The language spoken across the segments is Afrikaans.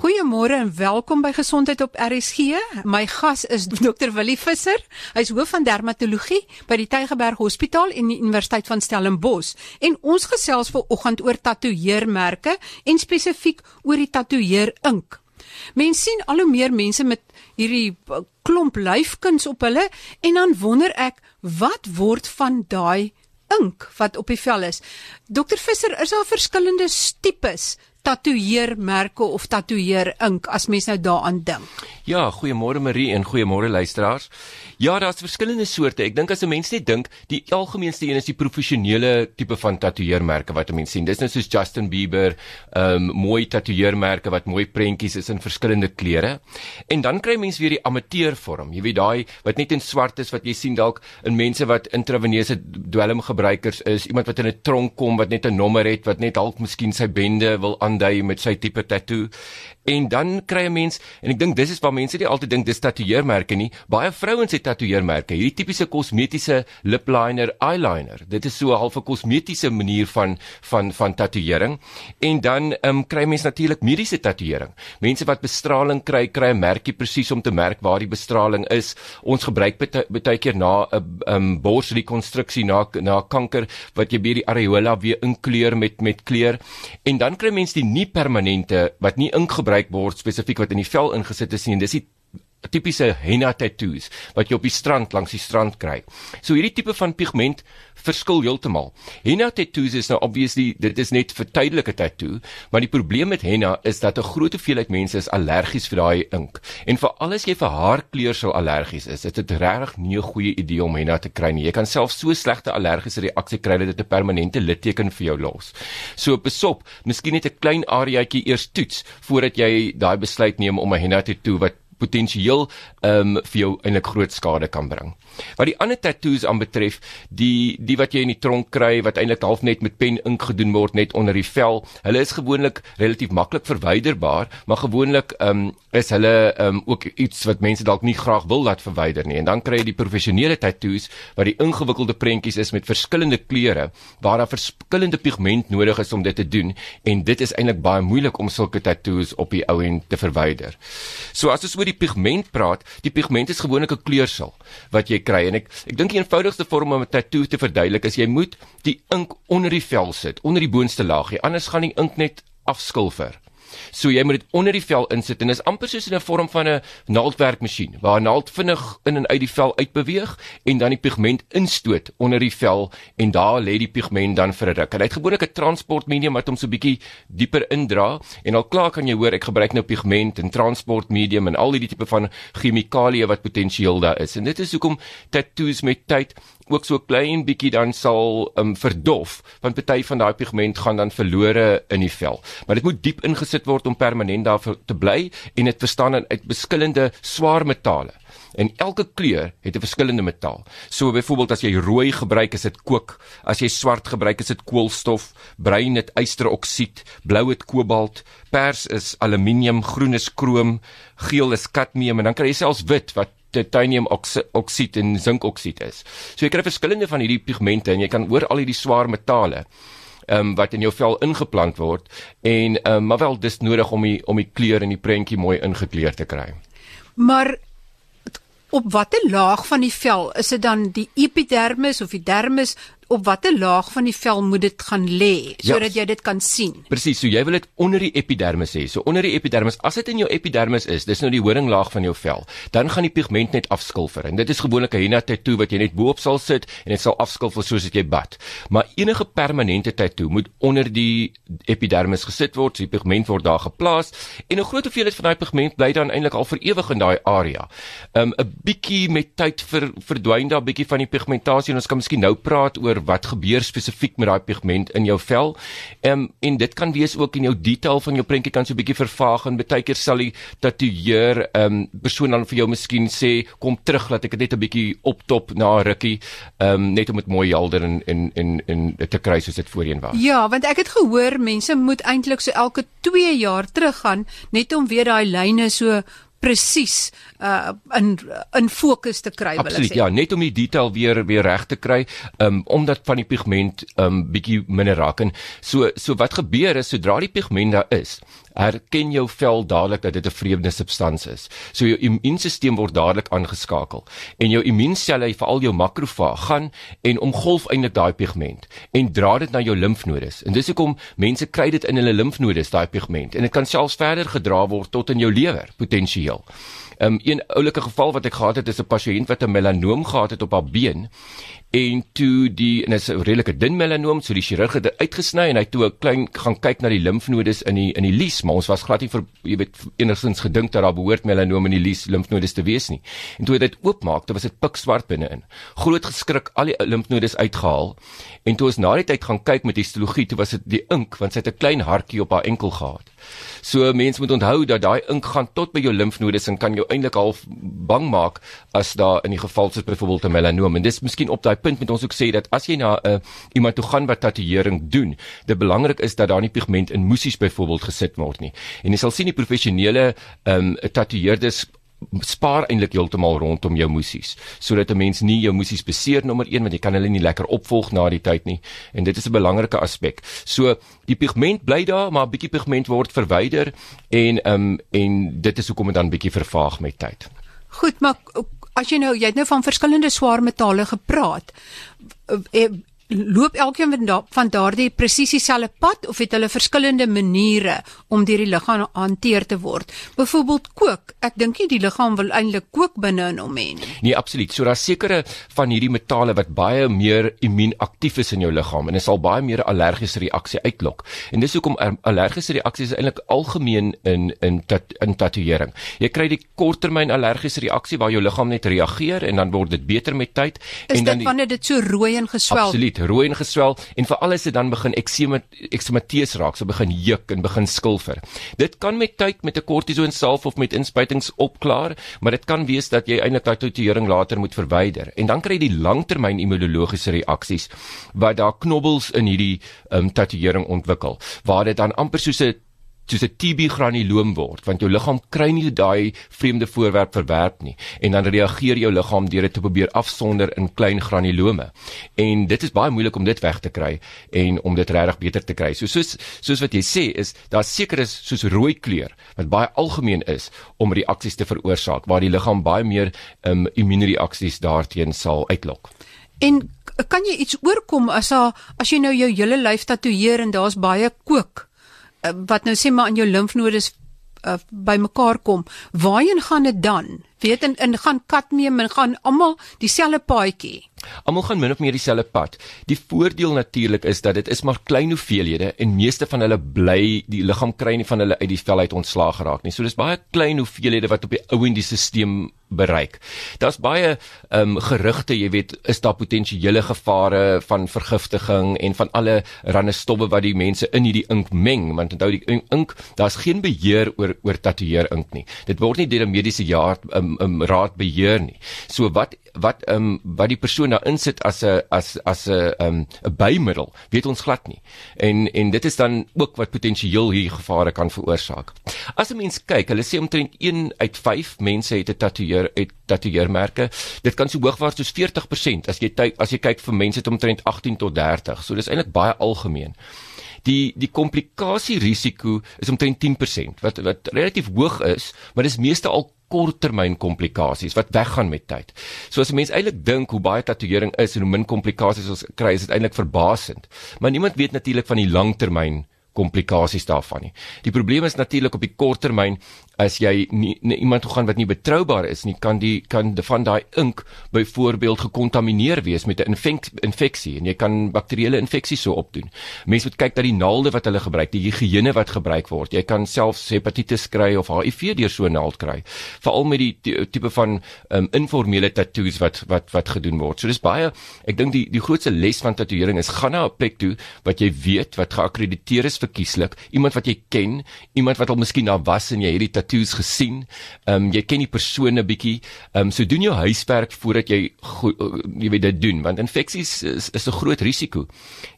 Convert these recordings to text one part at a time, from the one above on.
Goeiemôre en welkom by Gesondheid op RSG. My gas is Dr. Willie Visser. Hy's hoof van dermatologie by die Tygerberg Hospitaal en die Universiteit van Stellenbosch. En ons gesels ver oggend oor tatoeëermerke en spesifiek oor die tatoeëer ink. Mense sien al hoe meer mense met hierdie klomp lyfkuns op hulle en dan wonder ek wat word van daai ink wat op die vel is. Dr. Visser, is daar verskillende tipes tatoeëermerke of tatoeëer ink as mens nou daaraan dink. Ja, goeiemôre Marie en goeiemôre luisteraars. Ja, daar's verskillende soorte. Ek dink as 'n mens net dink, die algemeenste een is die professionele tipe van tatoeëermerke wat 'n mens sien. Dis net soos Justin Bieber, ehm um, mooi tatoeëermerke wat mooi prentjies is in verskillende kleure. En dan kry mens weer die amateurvorm. Jy weet daai wat net in swart is wat jy sien dalk in mense wat intraveneuse dwelmgebruikers is, iemand wat in 'n tronk kom wat net 'n nommer het wat net dalk miskien sy bende wil aandui met sy tipe tattoo. En dan kry 'n mens en ek dink dis is waar mense nie altyd dink dis tatoeëermerke nie. Baie vrouens het tatoeëermerke. Hierdie tipiese kosmetiese lip liner, eyeliner. Dit is so 'n halfe kosmetiese manier van van van tatoeëring. En dan ehm um, kry mense natuurlik mediese tatoeëring. Mense wat bestraling kry, kry 'n merkie presies om te merk waar die bestraling is. Ons gebruik baie keer na 'n ehm um, borsrekonstruksie na na kanker wat jy by die areola weer inkleur met met kleur. En dan kry mense die nie permanente wat nie ingebruik word spesifiek wat in die vel ingesit is nie. Dis die tipiese henna tattoos wat jy op die strand langs die strand kry. So hierdie tipe van pigment verskil heeltemal. Henna tattoos is nou obviously dit is net vir tydelike tattoo, maar die probleem met henna is dat 'n groot hoeveelheid mense is allergies vir daai ink. En veral as jy vir haarkleur sou allergies is, is dit regtig nie 'n goeie idee om henna te kry nie. Jy kan self so slegte allergiese reaksie kry dat dit 'n permanente litteken vir jou los. So besop, miskien net 'n klein areaatjie eers toets voordat jy daai besluit neem om 'n henna tattoo wat potensieel ehm um, vir jou eintlik groot skade kan bring. Wat die ander tattoos aanbetref, die die wat jy in die tronk kry wat eintlik half net met pen ink gedoen word net onder die vel, hulle is gewoonlik relatief maklik verwyderbaar, maar gewoonlik ehm um, is hulle ehm um, ook iets wat mense dalk nie graag wil laat verwyder nie. En dan kry jy die professionele tattoos wat die ingewikkelde prentjies is met verskillende kleure waar daar verskillende pigment nodig is om dit te doen en dit is eintlik baie moeilik om sulke tattoos op die ou end te verwyder. So as ons oor die pigment praat, die pigment is gewoonlik 'n kleursel wat jy kry en ek ek dink die eenvoudigste vorm om 'n tatoe te verduidelik is jy moet die ink onder die vel sit, onder die boonste laagie, anders gaan die ink net afskilfer. So jy moet dit onder die vel insit en dit is amper soos in 'n vorm van 'n naaldwerkmasjien waar 'n naald vinnig in en uit die vel uitbeweeg en dan die pigment instoot onder die vel en daar lê die pigment dan vir 'n ruk. En hy het gewoonlik 'n transportmedium wat hom so bietjie dieper indra en al klaar kan jy hoor ek gebruik nou pigment en transportmedium en al hierdie tipe van chemikalieë wat potensieel daar is. En dit is hoekom tattoos met tyd ook so klein bietjie dan sal um, verdof want party van daai pigment gaan dan verlore in die vel. Maar dit moet diep ingesit word om permanent daar te bly en dit bestaan uit verskillende swaar metale. En elke kleur het 'n verskillende metaal. So byvoorbeeld as jy rooi gebruik is dit kook, as jy swart gebruik is dit koolstof, bruin het ysteroksied, blou het kobalt, pers is aluminium, groen is krom, geel is kadmium en dan kry jy selfs wit wat titanium oksied en zinkoksied is. So jy kry verskillende van hierdie pigmente en jy kan hoor al hierdie swaar metale ehm um, wat in jou vel ingeplant word en ehm um, maar wel dis nodig om die om die kleur in die prentjie mooi ingekleur te kry. Maar op watter laag van die vel is dit dan die epidermis of die dermis op watter laag van die vel moet dit gaan lê sodat ja, jy dit kan sien. Presies, so jy wil dit onder die epidermis hê. So onder die epidermis, as dit in jou epidermis is, dis nou die horinglaag van jou vel, dan gaan die pigment net afskilfer. En dit is gewoonlik 'n henna tattoo wat jy net bo-op sal sit en dit sal afskilfer soos dit jy bad. Maar enige permanente tattoo moet onder die epidermis gesit word, so die pigment word daar geplaas en 'n groot hoeveelheid van daai pigment bly dan eintlik al vir ewig in daai area. Um 'n bietjie met tyd ver, verdwyn daar 'n bietjie van die pigmentasie en ons kan miskien nou praat oor wat gebeur spesifiek met daai pigment in jou vel. Ehm um, en dit kan wees ook in jou detail van jou prentjie kan so 'n bietjie vervaag en baie keer sal die tatoeëer ehm um, persoon dan vir jou miskien sê kom terug dat ek dit net 'n bietjie optop na 'n rukkie ehm um, net om dit mooi helder en en en en te kry soos dit voorheen was. Ja, want ek het gehoor mense moet eintlik so elke 2 jaar teruggaan net om weer daai lyne so presies uh in in fokus te kry wil Absoluut, ek sê. ja, net om die detail weer weer reg te kry, um omdat van die pigment um bietjie minder raak en so so wat gebeur is sodra die pigment daar is, herken jou vel dadelik dat dit 'n vreemde substansie is. So jou immuunstelsel word dadelik aangeskakel en jou immuunselle, veral jou makrofaag, gaan en omgolf eintlik daai pigment en dra dit na jou limfnodes. En dis hoekom mense kry dit in hulle limfnodes daai pigment en dit kan selfs verder gedra word tot in jou lewer potensieel. Um, een oulike geval wat ek gehad het is 'n pasiënt wat 'n melanoom gehad het op haar been en toe die en dit is 'n redelike dun melanoom, so die chirurg het dit uitgesny en hy toe 'n klein gaan kyk na die limfnodes in die in die lies, maar ons was glad nie vir jy weet enigstens gedink dat daar behoort melanoom in die lies limfnodes te wees nie. En toe hy dit oopmaak, dan was dit pikswart binne-in. Groot geskrik, al die limfnodes uitgehaal. En toe ons na die tyd gaan kyk met histologie, toe was dit die ink want sy het 'n klein hartjie op haar enkel gehad. So mense moet onthou dat daai ink gaan tot by jou limfnodes en kan jou eintlik half bang maak as daar in die geval soos byvoorbeeld 'n melanoom. En dis miskien op daai punt met ons ook sê dat as jy na 'n uh, iemand toe gaan wat tatoeëring doen, dit belangrik is dat daar nie pigment in moesies byvoorbeeld gesit word nie. En jy sal sien die professionele ehm um, tatoeëerders spaar eintlik heeltemal rondom jou moesies sodat 'n mens nie jou moesies beseer nommer 1 want jy kan hulle nie lekker opvolg na die tyd nie en dit is 'n belangrike aspek. So die pigment bly daar maar 'n bietjie pigment word verwyder en ehm um, en dit is hoekom dit dan bietjie vervaag met tyd. Goed, maar as jy nou jy het nou van verskillende swaar metale gepraat. Loop elkeen van, da van daardie presies dieselfde pad of het hulle verskillende maniere om deur die liggaam hanteer te word? Byvoorbeeld kook. Ek dink nie die liggaam wil eintlik kook binne in hom hê nie. Nee, absoluut. So daar's sekere van hierdie metale wat baie meer immuunaktief is in jou liggaam en dit sal baie meer allergiese reaksie uitlok. En dis hoekom allergiese reaksies eintlik algemeen in in tat, in tatoeëring. Jy kry die korttermyn allergiese reaksie waar jou liggaam net reageer en dan word dit beter met tyd is en dan dit wanneer dit so rooi en geswel Absoluut, rooi en geswel en veral as dit dan begin eksema eksematees raak, so begin juk en begin skilfer. Dit kan met tyd met 'n kortison salf of met inspuitings opklaar, maar dit kan wees dat jy eintlik daai tatoeëring later moet verwyder. En dan kry jy die langtermyn immunologiese reaksies wat daar knobbels in hierdie um, tatoeëring ontwikkel, waar dit dan amper soos 'n soos 'n TB granuloom word want jou liggaam kry nie daai vreemde voorwerp verwerp nie en dan reageer jou liggaam deur dit te probeer afsonder in klein granulome. En dit is baie moeilik om dit weg te kry en om dit regtig beter te kry. So soos soos wat jy sê is daar seker is soos rooi kleur wat baie algemeen is om reaksies te veroorsaak waar die liggaam baie meer um, immuunreaksies daarteen sal uitlok. En kan jy iets oorkom as daar as jy nou jou hele lyf tatoeëer en daar's baie kook wat nou sê maar in jou limfnodes uh, bymekaar kom, waarheen gaan dit dan? Weet en in gaan kadmium en gaan almal dieselfde paadjie. Almal gaan min of meer dieselfde pad. Die voordeel natuurlik is dat dit is maar klein hoeveelhede en meeste van hulle bly die liggaam kry nie van hulle uit die vel uit ontslaag geraak nie. So dis baie klein hoeveelhede wat op die ou en die stelsel bereik. Daar's baie ehm um, gerugte, jy weet, is daar potensiële gevare van vergiftiging en van alle rande stowwe wat die mense in hierdie ink meng, want onthou die ink, daar's geen beheer oor oor tatoeëer ink nie. Dit word nie deur 'n mediese jaar um, um, raad beheer nie. So wat wat um, wat die persoon daar insit as 'n as as 'n 'n bymiddel, weet ons glad nie. En en dit is dan ook wat potensieel hier gevare kan veroorsaak. As 'n mens kyk, hulle sê omtrent 1 uit 5 mense het 'n tatoeëer het tatoeëermerke. Dit kan so hoogwaarts soos 40% as jy as jy kyk vir mense het omtrent 18 tot 30. So dis eintlik baie algemeen die die komplikasie risiko is omtrent 10% wat wat relatief hoog is, maar dis meeste al korttermyn komplikasies wat weggaan met tyd. So as 'n mens eintlik dink hoe baie tatoeëring is en hoe min komplikasies ons kry, is dit eintlik verbasend. Maar niemand weet natuurlik van die langtermyn komplikasies daarvan nie. Die probleem is natuurlik op die korttermyn as jy nie, nie iemand toe gaan wat nie betroubaar is nie, kan die kan de, van daai ink byvoorbeeld gekontamineer wees met 'n infek, infeksie en jy kan bakterieële infeksies so opdoen. Mense moet kyk dat die naalde wat hulle gebruik, die higiëne wat gebruik word. Jy kan selfs hepatitis kry of HIV deur so 'n naald kry. Veral met die tipe van um, informele tatoeëes wat wat wat gedoen word. So dis baie ek dink die die grootste les van tatoeëring is gaan na 'n plek toe wat jy weet wat geakkrediteer is vir verkieslik, iemand wat jy ken, iemand wat al miskien daar was en jy het die tatoeëes gesien. Ehm um, jy ken die persoon 'n bietjie. Ehm um, so doen jou huiswerk voordat jy go, jy weet dit doen want infeksies is is 'n groot risiko.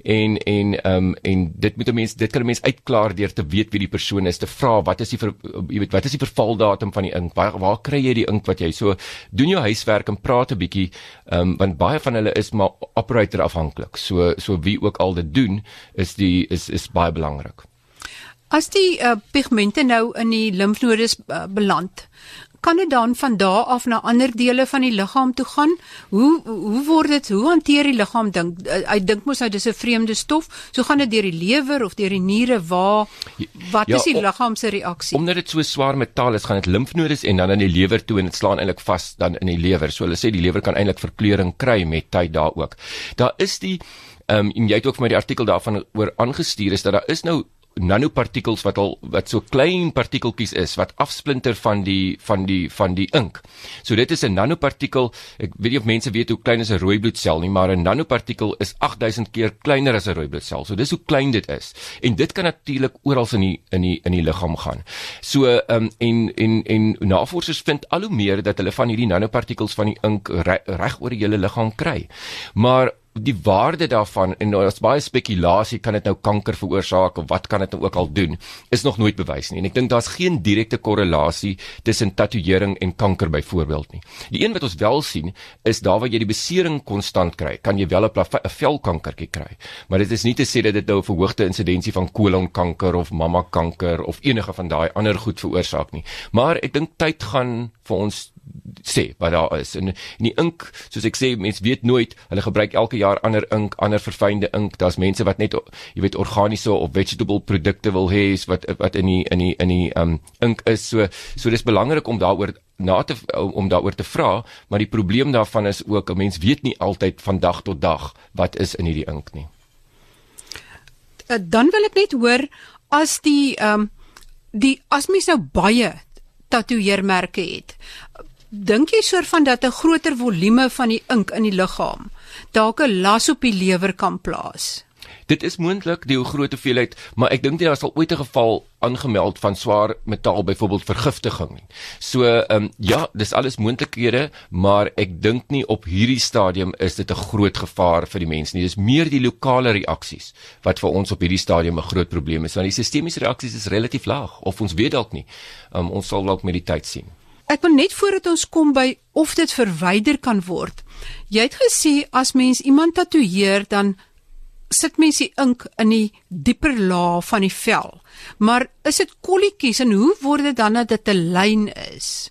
En en ehm um, en dit moet 'n mens dit kan 'n mens uitklaar deur te weet wie die persoon is, te vra wat is die ver, jy weet wat is die vervaldatum van die ink? Waar waar kry jy die ink wat jy so doen jou huiswerk en praat 'n bietjie ehm um, want baie van hulle is maar operator afhanklik. So so wie ook al dit doen is die is is baie belangrik. As die uh, pigmente nou in die limfnodes uh, beland, kan dit dan van daar af na ander dele van die liggaam toe gaan? Hoe hoe word dit? Hoe hanteer die liggaam dink? Eh, hy dink mos nou dis 'n vreemde stof. So gaan dit deur die lewer of deur die niere waar wat ja, is die liggaam se reaksie? Omdat dit so swaar metaal is, gaan dit limfnodes en dan in die lewer toe en dit slaan eintlik vas dan in die lewer. So hulle sê die lewer kan eintlik verkleuring kry met tyd daar ook. Daar is die ehm um, en jy het ook vir my die artikel daarvan oor aangestuur is dat daar is nou nanopartikels wat al wat so klein partikeltjies is wat afsplinter van die van die van die ink. So dit is 'n nanopartikel. Ek weet nie of mense weet hoe klein is 'n rooi bloedsel nie, maar 'n nanopartikel is 8000 keer kleiner as 'n rooi bloedsel. So dis hoe klein dit is. En dit kan natuurlik oral in die in die in die liggaam gaan. So ehm um, en en en navorsers vind al hoe meer dat hulle van hierdie nanopartikels van die ink reg oor die hele liggaam kry. Maar die waarde daarvan en daar's baie spekulasie kan dit nou kanker veroorsaak of wat kan dit nou ook al doen is nog nooit bewys nie en ek dink daar's geen direkte korrelasie tussen tatoeëring en kanker byvoorbeeld nie. Die een wat ons wel sien is daar waar jy die besering konstant kry, kan jy wel 'n velkankertjie kry. Maar dit is nie te sê dat dit nou 'n verhoogde insidensie van kolonkanker of mamma kanker of enige van daai ander goed veroorsaak nie. Maar ek dink tyd gaan vir ons sê wat daar is. En, en die ink soos ek sê mense weet nooit hulle gebruik elke jaar ander ink ander verfynde ink. Daar's mense wat net jy weet organiese of vegetable produkte wil hê wat wat in die in die in die um ink is. So so dis belangrik om daaroor na te om daaroor te vra maar die probleem daarvan is ook 'n mens weet nie altyd van dag tot dag wat is in hierdie ink nie. Uh, dan wil ek net hoor as die um die as mens nou baie tatoeëermerke het dink jy soort van dat 'n groter volume van die ink in die liggaam dalk 'n las op die lewer kan plaas? Dit is moontlik die groot hoeveelheid, maar ek dink nie daar sal ooit 'n geval aangemeld van swaar metaal byvoorbeeld vergiftiging nie. So ehm um, ja, dis alles moontlikhede, maar ek dink nie op hierdie stadium is dit 'n groot gevaar vir die mense nie. Dis meer die lokale reaksies wat vir ons op hierdie stadium 'n groot probleem is, want die sistemiese reaksies is relatief laag of ons weet dalk nie. Ehm um, ons sal dalk met die tyd sien. Ek wil net voordat ons kom by of dit verwyder kan word. Jy het gesê as mens iemand tatoeëer dan sit mens die ink in die dieper laag van die vel. Maar is dit kolletjies en hoe word dit dan dat dit 'n lyn is?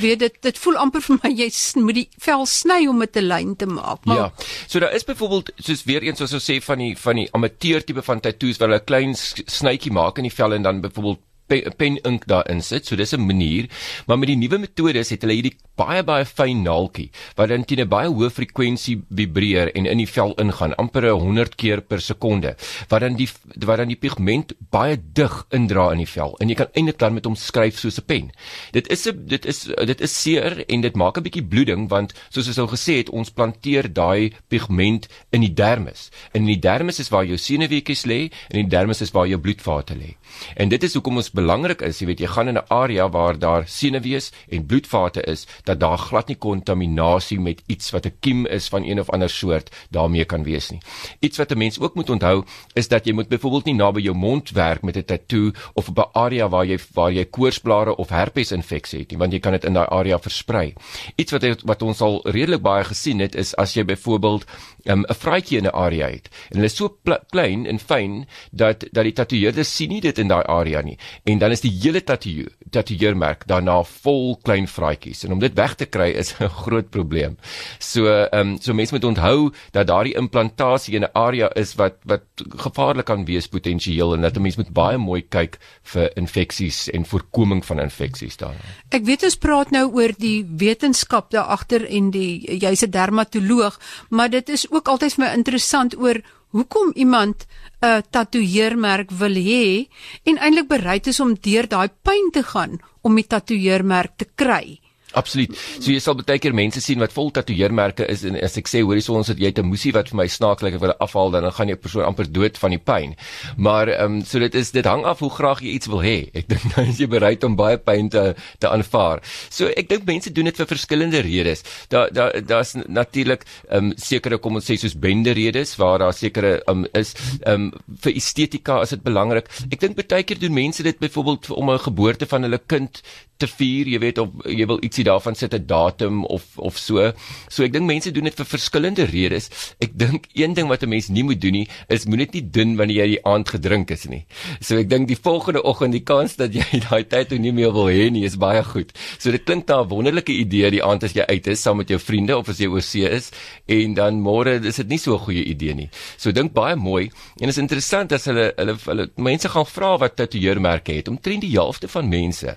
Weet dit dit voel amper vir my jy moet die vel sny om dit 'n lyn te maak. Maar, ja. So daar is byvoorbeeld soos weer eens ons sê van die van die amateur tipe van tatoeëers waar hulle 'n klein snytjie maak in die vel en dan byvoorbeeld pen, pen ink daarin sit. So dis 'n manier, maar met die nuwe metodes het hulle hierdie baie baie fyn naaltjie wat dan teen 'n baie hoë frekwensie vibreer en in die vel ingaan, amper 100 keer per sekonde. Wat dan die wat dan die pigment baie dig indra in die vel en jy kan eintlik dan met hom skryf soos 'n pen. Dit is 'n dit is dit is seer en dit maak 'n bietjie bloeding want soos ons al gesê het, ons planteer daai pigment in die dermis. In die dermis is waar jou senuweetjies lê en in die dermis is waar jou bloedvate lê. En dit is hoekom ons belangrik is, jy weet jy gaan in 'n area waar daar senuwees en bloedvate is, dat daar glad nie kontaminasie met iets wat 'n kiem is van een of ander soort daarmee kan wees nie. Iets wat 'n mens ook moet onthou is dat jy moet byvoorbeeld nie naby jou mond werk met 'n tatoo of op 'n area waar jy waar jy koorsblare of herpes infeksie het nie, want jy kan dit in daai area versprei. Iets wat wat ons al redelik baie gesien het is as jy byvoorbeeld um, 'n vraatjie in 'n area het en hulle is so klein en fyn dat dat die tatoeëerder sien nie dit in daai area nie en dan is die hele tatoe tatoeëermerk daarna vol klein vraatjies en om dit weg te kry is 'n groot probleem. So ehm um, so mense moet onthou dat daardie implantasie in 'n area is wat wat gevaarlik kan wees potensieel en dat 'n mens moet baie mooi kyk vir infeksies en voorkoming van infeksies daar. Ek weet ons praat nou oor die wetenskap daar agter en die jy's 'n dermatoloog, maar dit is ook altyd vir my interessant oor hoekom iemand 'n tatoeëermerk wil hê en eintlik bereid is om deur daai pyn te gaan om die tatoeëermerk te kry. Absoluut. So jy sal baie keer mense sien wat vol tatoeëermerke is en as ek sê hoorie so ons het jy 'n musie wat vir my snaaklik wil afhaal dan gaan jy persoon amper dood van die pyn. Maar ehm um, so dit is dit hang af hoe graag jy iets wil hê. Ek dink nou is jy bereid om baie pyn te te aanvaar. So ek dink mense doen dit vir verskillende redes. Daar daar daar's natuurlik ehm um, sekere kom ons sê soos bende redes waar daar sekere ehm um, is ehm um, vir estetika is dit belangrik. Ek dink baie keer doen mense dit byvoorbeeld om 'n geboorte van hulle kind te vier, jy weet of jy wil ietsie daarvan sit 'n datum of of so. So ek dink mense doen dit vir verskillende redes. Ek dink een ding wat 'n mens nie moet doen nie, is moet dit doen wanneer jy die aand gedrink is nie. So ek dink die volgende oggend die kans dat jy daai tyd toe nie meer wil hê nie, is baie goed. So dit klink na 'n wonderlike idee die aand as jy uit is saam met jou vriende of as jy oor see is en dan môre is dit nie so 'n goeie idee nie. So dink baie mooi en is interessant as hulle hulle hulle mense gaan vra wat tatoeëermerke het. Omtrent die helfte van mense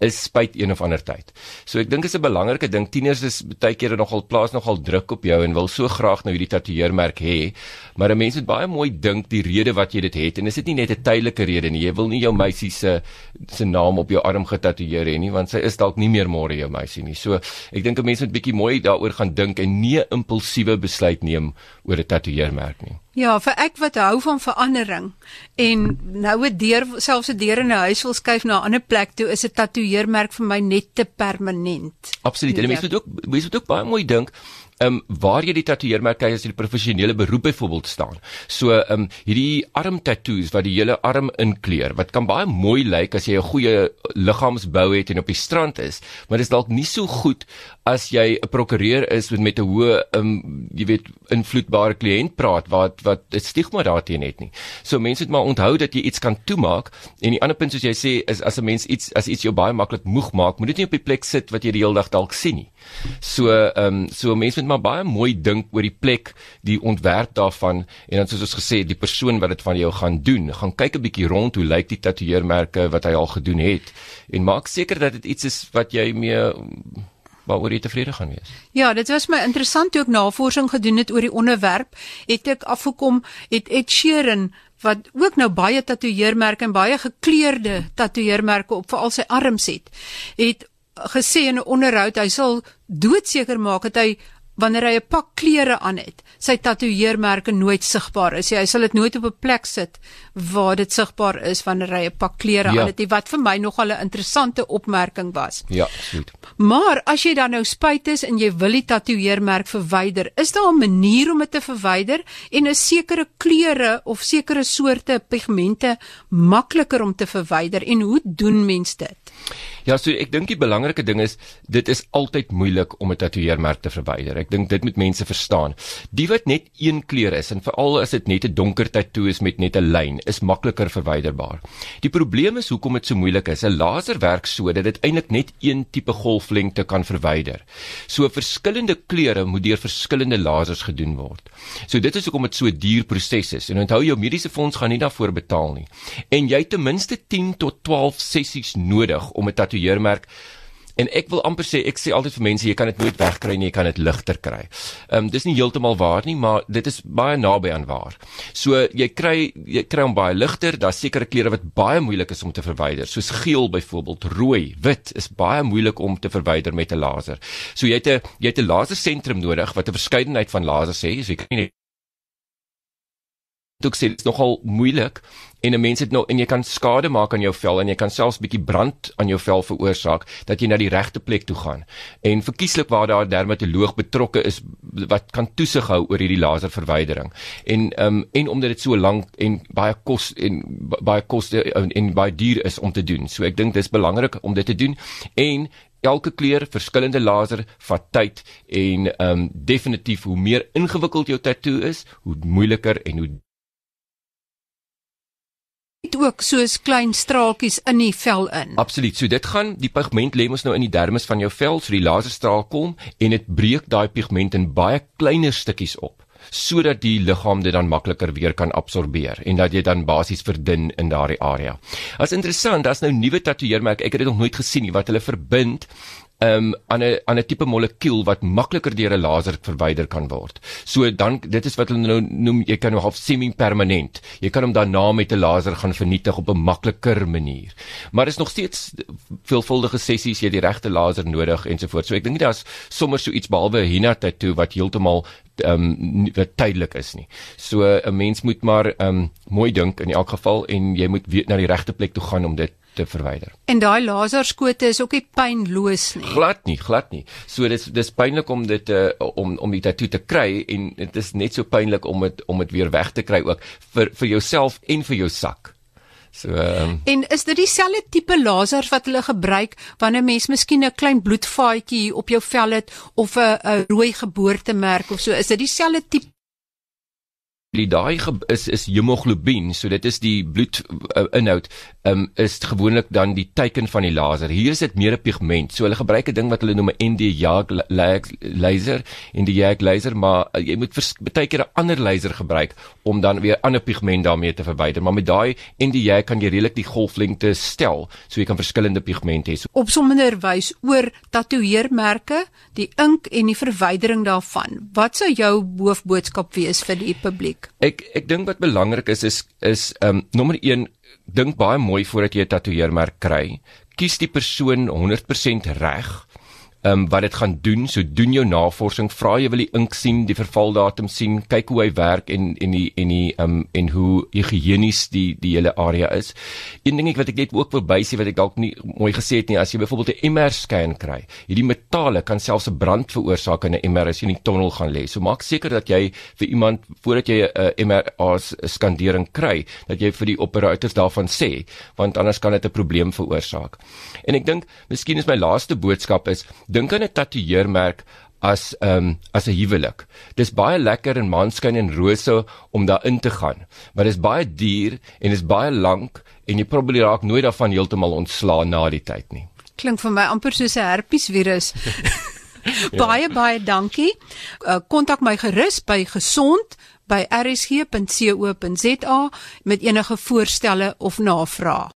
is spyt een of ander tyd. So ek dink dit is 'n belangrike ding. Tieners is baie kere nogal plaas nogal druk op jou en wil so graag nou hierdie tatoeëermerk hê. Maar 'n mens moet baie mooi dink die rede wat jy dit het en is dit nie net 'n tydelike rede nie. Jy wil nie jou meisie se se naam op jou arm getatoeëer hê nie want sy is dalk nie meer môre jou meisie nie. So ek dink 'n mens moet bietjie mooi daaroor gaan dink en nie impulsiewe besluit neem oor 'n tatoeëermerk nie. Ja, vir ek wat hou van verandering en nou 'n deur selfs 'n deur in 'n huis wil skuif na 'n ander plek toe is 'n tatoeëermerk vir my net te permanent. Absoluut. En mense moet ook mense moet ook baie mooi dink ehm um, waar jy die tatoeëermerk kry as jy die professionele beroep byvoorbeeld staan. So ehm um, hierdie arm tattoos wat die hele arm inkleur, wat kan baie mooi lyk as jy 'n goeie liggaamsbou het en op die strand is, maar dit is dalk nie so goed as jy 'n prokureur is met met 'n hoë ehm um, jy weet invloedbare kliënt praat wat wat 'n stigma daarteen het nie. So mense moet maar onthou dat jy iets kan toemaak en die ander punt soos jy sê is as 'n mens iets as iets jou baie maklik moeg maak, moet dit nie op die plek sit wat jy die hele dag dalk sien nie. So ehm um, so mense moet maar baie mooi dink oor die plek, die ontwerp daarvan en dan soos ons gesê die persoon wat dit van jou gaan doen. Gaan kyk 'n bietjie rond hoe lyk die tatoeëermerke wat hy al gedoen het en maak seker dat dit iets is wat jy mee waaroor jy tevrede gaan wees. Ja, dit was my interessant toe ek navorsing gedoen het oor die onderwerp, het ek afgekom het Ed Sheeran wat ook nou baie tatoeëermerke en baie gekleurde tatoeëermerke op veral sy arms het, het gesê in 'n onderhoud hy sal doodseker maak dat hy wanneer hy 'n pak klere aan het, sy tatoeëermerke nooit sigbaar is. Hy sal dit nooit op 'n plek sit waar dit sigbaar is wanneer hy 'n pak klere ja. aan het. Wat vir my nogal 'n interessante opmerking was. Ja, goed. Maar as jy dan nou spyt is en jy wil die tatoeëermerk verwyder, is daar 'n manier om dit te verwyder en 'n sekere kleure of sekere soorte pigmente makliker om te verwyder en hoe doen mens dit? Ja, so ek dink die belangrike ding is dit is altyd moeilik om 'n tatoeëermerk te verwyder. Ek dink dit moet mense verstaan. Die wat net een kleur is en veral as dit net 'n donker tatoe is met net 'n lyn, is makliker verwyderbaar. Die probleem is hoekom dit so moeilik is. 'n Laser werk so dat dit eintlik net een tipe golflengte kan verwyder. So verskillende kleure moet deur verskillende lasers gedoen word. So dit is hoekom dit so 'n duur proses is. En onthou jou mediese fonds gaan nie daarvoor betaal nie. En jy het ten minste 10 tot 12 sessies nodig om 'n tatoeëermerk en ek wil amper sê ek sê altyd vir mense jy kan dit nooit wegkry nie jy kan dit ligter kry. Ehm um, dis nie heeltemal waar nie maar dit is baie naby aan waar. So jy kry jy kry hom baie ligter, daar's sekere kleure wat baie moeilik is om te verwyder soos geel byvoorbeeld, rooi, wit is baie moeilik om te verwyder met 'n laser. So jy het 'n jy het 'n lasersentrum nodig wat 'n verskeidenheid van lasers het, so jy kan nie Dit is nogal moeilik en 'n mens het nou en jy kan skade maak aan jou vel en jy kan selfs bietjie brand aan jou vel veroorsaak dat jy na die regte plek toe gaan. En verkieslik waar daar 'n dermatoloog betrokke is wat kan toesig hou oor hierdie laserverwydering. En ehm um, en omdat dit so lank en baie kos en baie koste en, en baie duur is om te doen. So ek dink dis belangrik om dit te doen en elke kleur verskillende laser vat tyd en ehm um, definitief hoe meer ingewikkeld jou tatoe is, hoe moeiliker en hoe dit ook soos klein straaltjies in die vel in. Absoluut. So dit gaan die pigment lê mos nou in die dermis van jou vel, so die laserstraal kom en dit breek daai pigment in baie kleiner stukkies op sodat die liggaam dit dan makliker weer kan absorbeer en dat jy dan basies verdun in daardie area. As interessant, daar's nou nuwe tatoeëermerk, ek het dit nog nooit gesien nie wat hulle verbind um, aan 'n aan 'n tipe molekuul wat makliker deur 'n laser verwyder kan word. So dan dit is wat hulle nou noem jy kan hom half semi-permanent. Jy kan hom daarna met 'n laser gaan vernietig op 'n makliker manier. Maar is nog steeds veelvuldige sessies jy die regte laser nodig ensovoorts. So ek dink daar's sommer so iets behalwe henna tattoo wat heeltemal ehm um, wat tydelik is nie. So 'n mens moet maar ehm um, mooi dink in elk geval en jy moet weet na die regte plek toe gaan om dit te verwyder. En daai laserskote is ook nie pynloos nie. Glad nie, glad nie. So dis dis pynlik om dit te uh, om om die tatoe te kry en dit is net so pynlik om dit om dit weer weg te kry ook vir vir jouself en vir jou sak. So um, En is dit dieselfde tipe lasers wat hulle gebruik wanneer mens miskien 'n klein bloedvaatjie op jou vel het of 'n 'n rooi geboortemerk of so, is dit dieselfde tipe die daai is is hemoglobien, so dit is die bloed uh, inhoud, um, is gewoonlik dan die teiken van die laser. Hier is dit meer 'n pigment. So hulle gebruik 'n ding wat hulle noem 'n ND-YAG laser, ND-YAG laser, maar uh, jy moet baie keer 'n ander laser gebruik om dan weer ander pigment daarmee te verwyder. Maar met daai ND-YAG kan jy redelik die golflengte stel, so jy kan verskillende pigmente hê. So, Opsommender wys oor tatoeëermerke, die ink en die verwydering daarvan. Wat sou jou hoofboodskap wees vir die publiek? Ek ek dink wat belangrik is is is ehm um, nommer 1 dink baie mooi voordat jy 'n tatoeëermerk kry. Kies die persoon 100% reg ehm um, wat dit gaan doen. So doen jou navorsing, vra jy wil die ink sien, die vervaldatum sien, kyk hoe hy werk en en die en die ehm um, en hoe higienies die die hele area is. Een ding wat ek net ook wil bysê wat ek dalk nie mooi gesê het nie, as jy byvoorbeeld 'n MR scan kry, hierdie metale kan selfs 'n brand veroorsaak in 'n MR as jy in die tonnel gaan lê. So maak seker dat jy vir iemand voordat jy 'n uh, MR skandering kry, dat jy vir die operateurs daarvan sê, want anders kan dit 'n probleem veroorsaak. En ek dink, miskien is my laaste boodskap is dink aan 'n tatoeëermerk as ehm um, as 'n huwelik. Dis baie lekker in maanskyn en rose om daarin te gaan, maar dis baie duur en is baie lank en jy probeer raak nooit daarvan heeltemal ontslaan na die tyd nie. Klink vir my amper soos 'n herpesvirus. baie baie dankie. Uh, kontak uh, my gerus by gesond by rsg.co.za met enige voorstelle of navrae.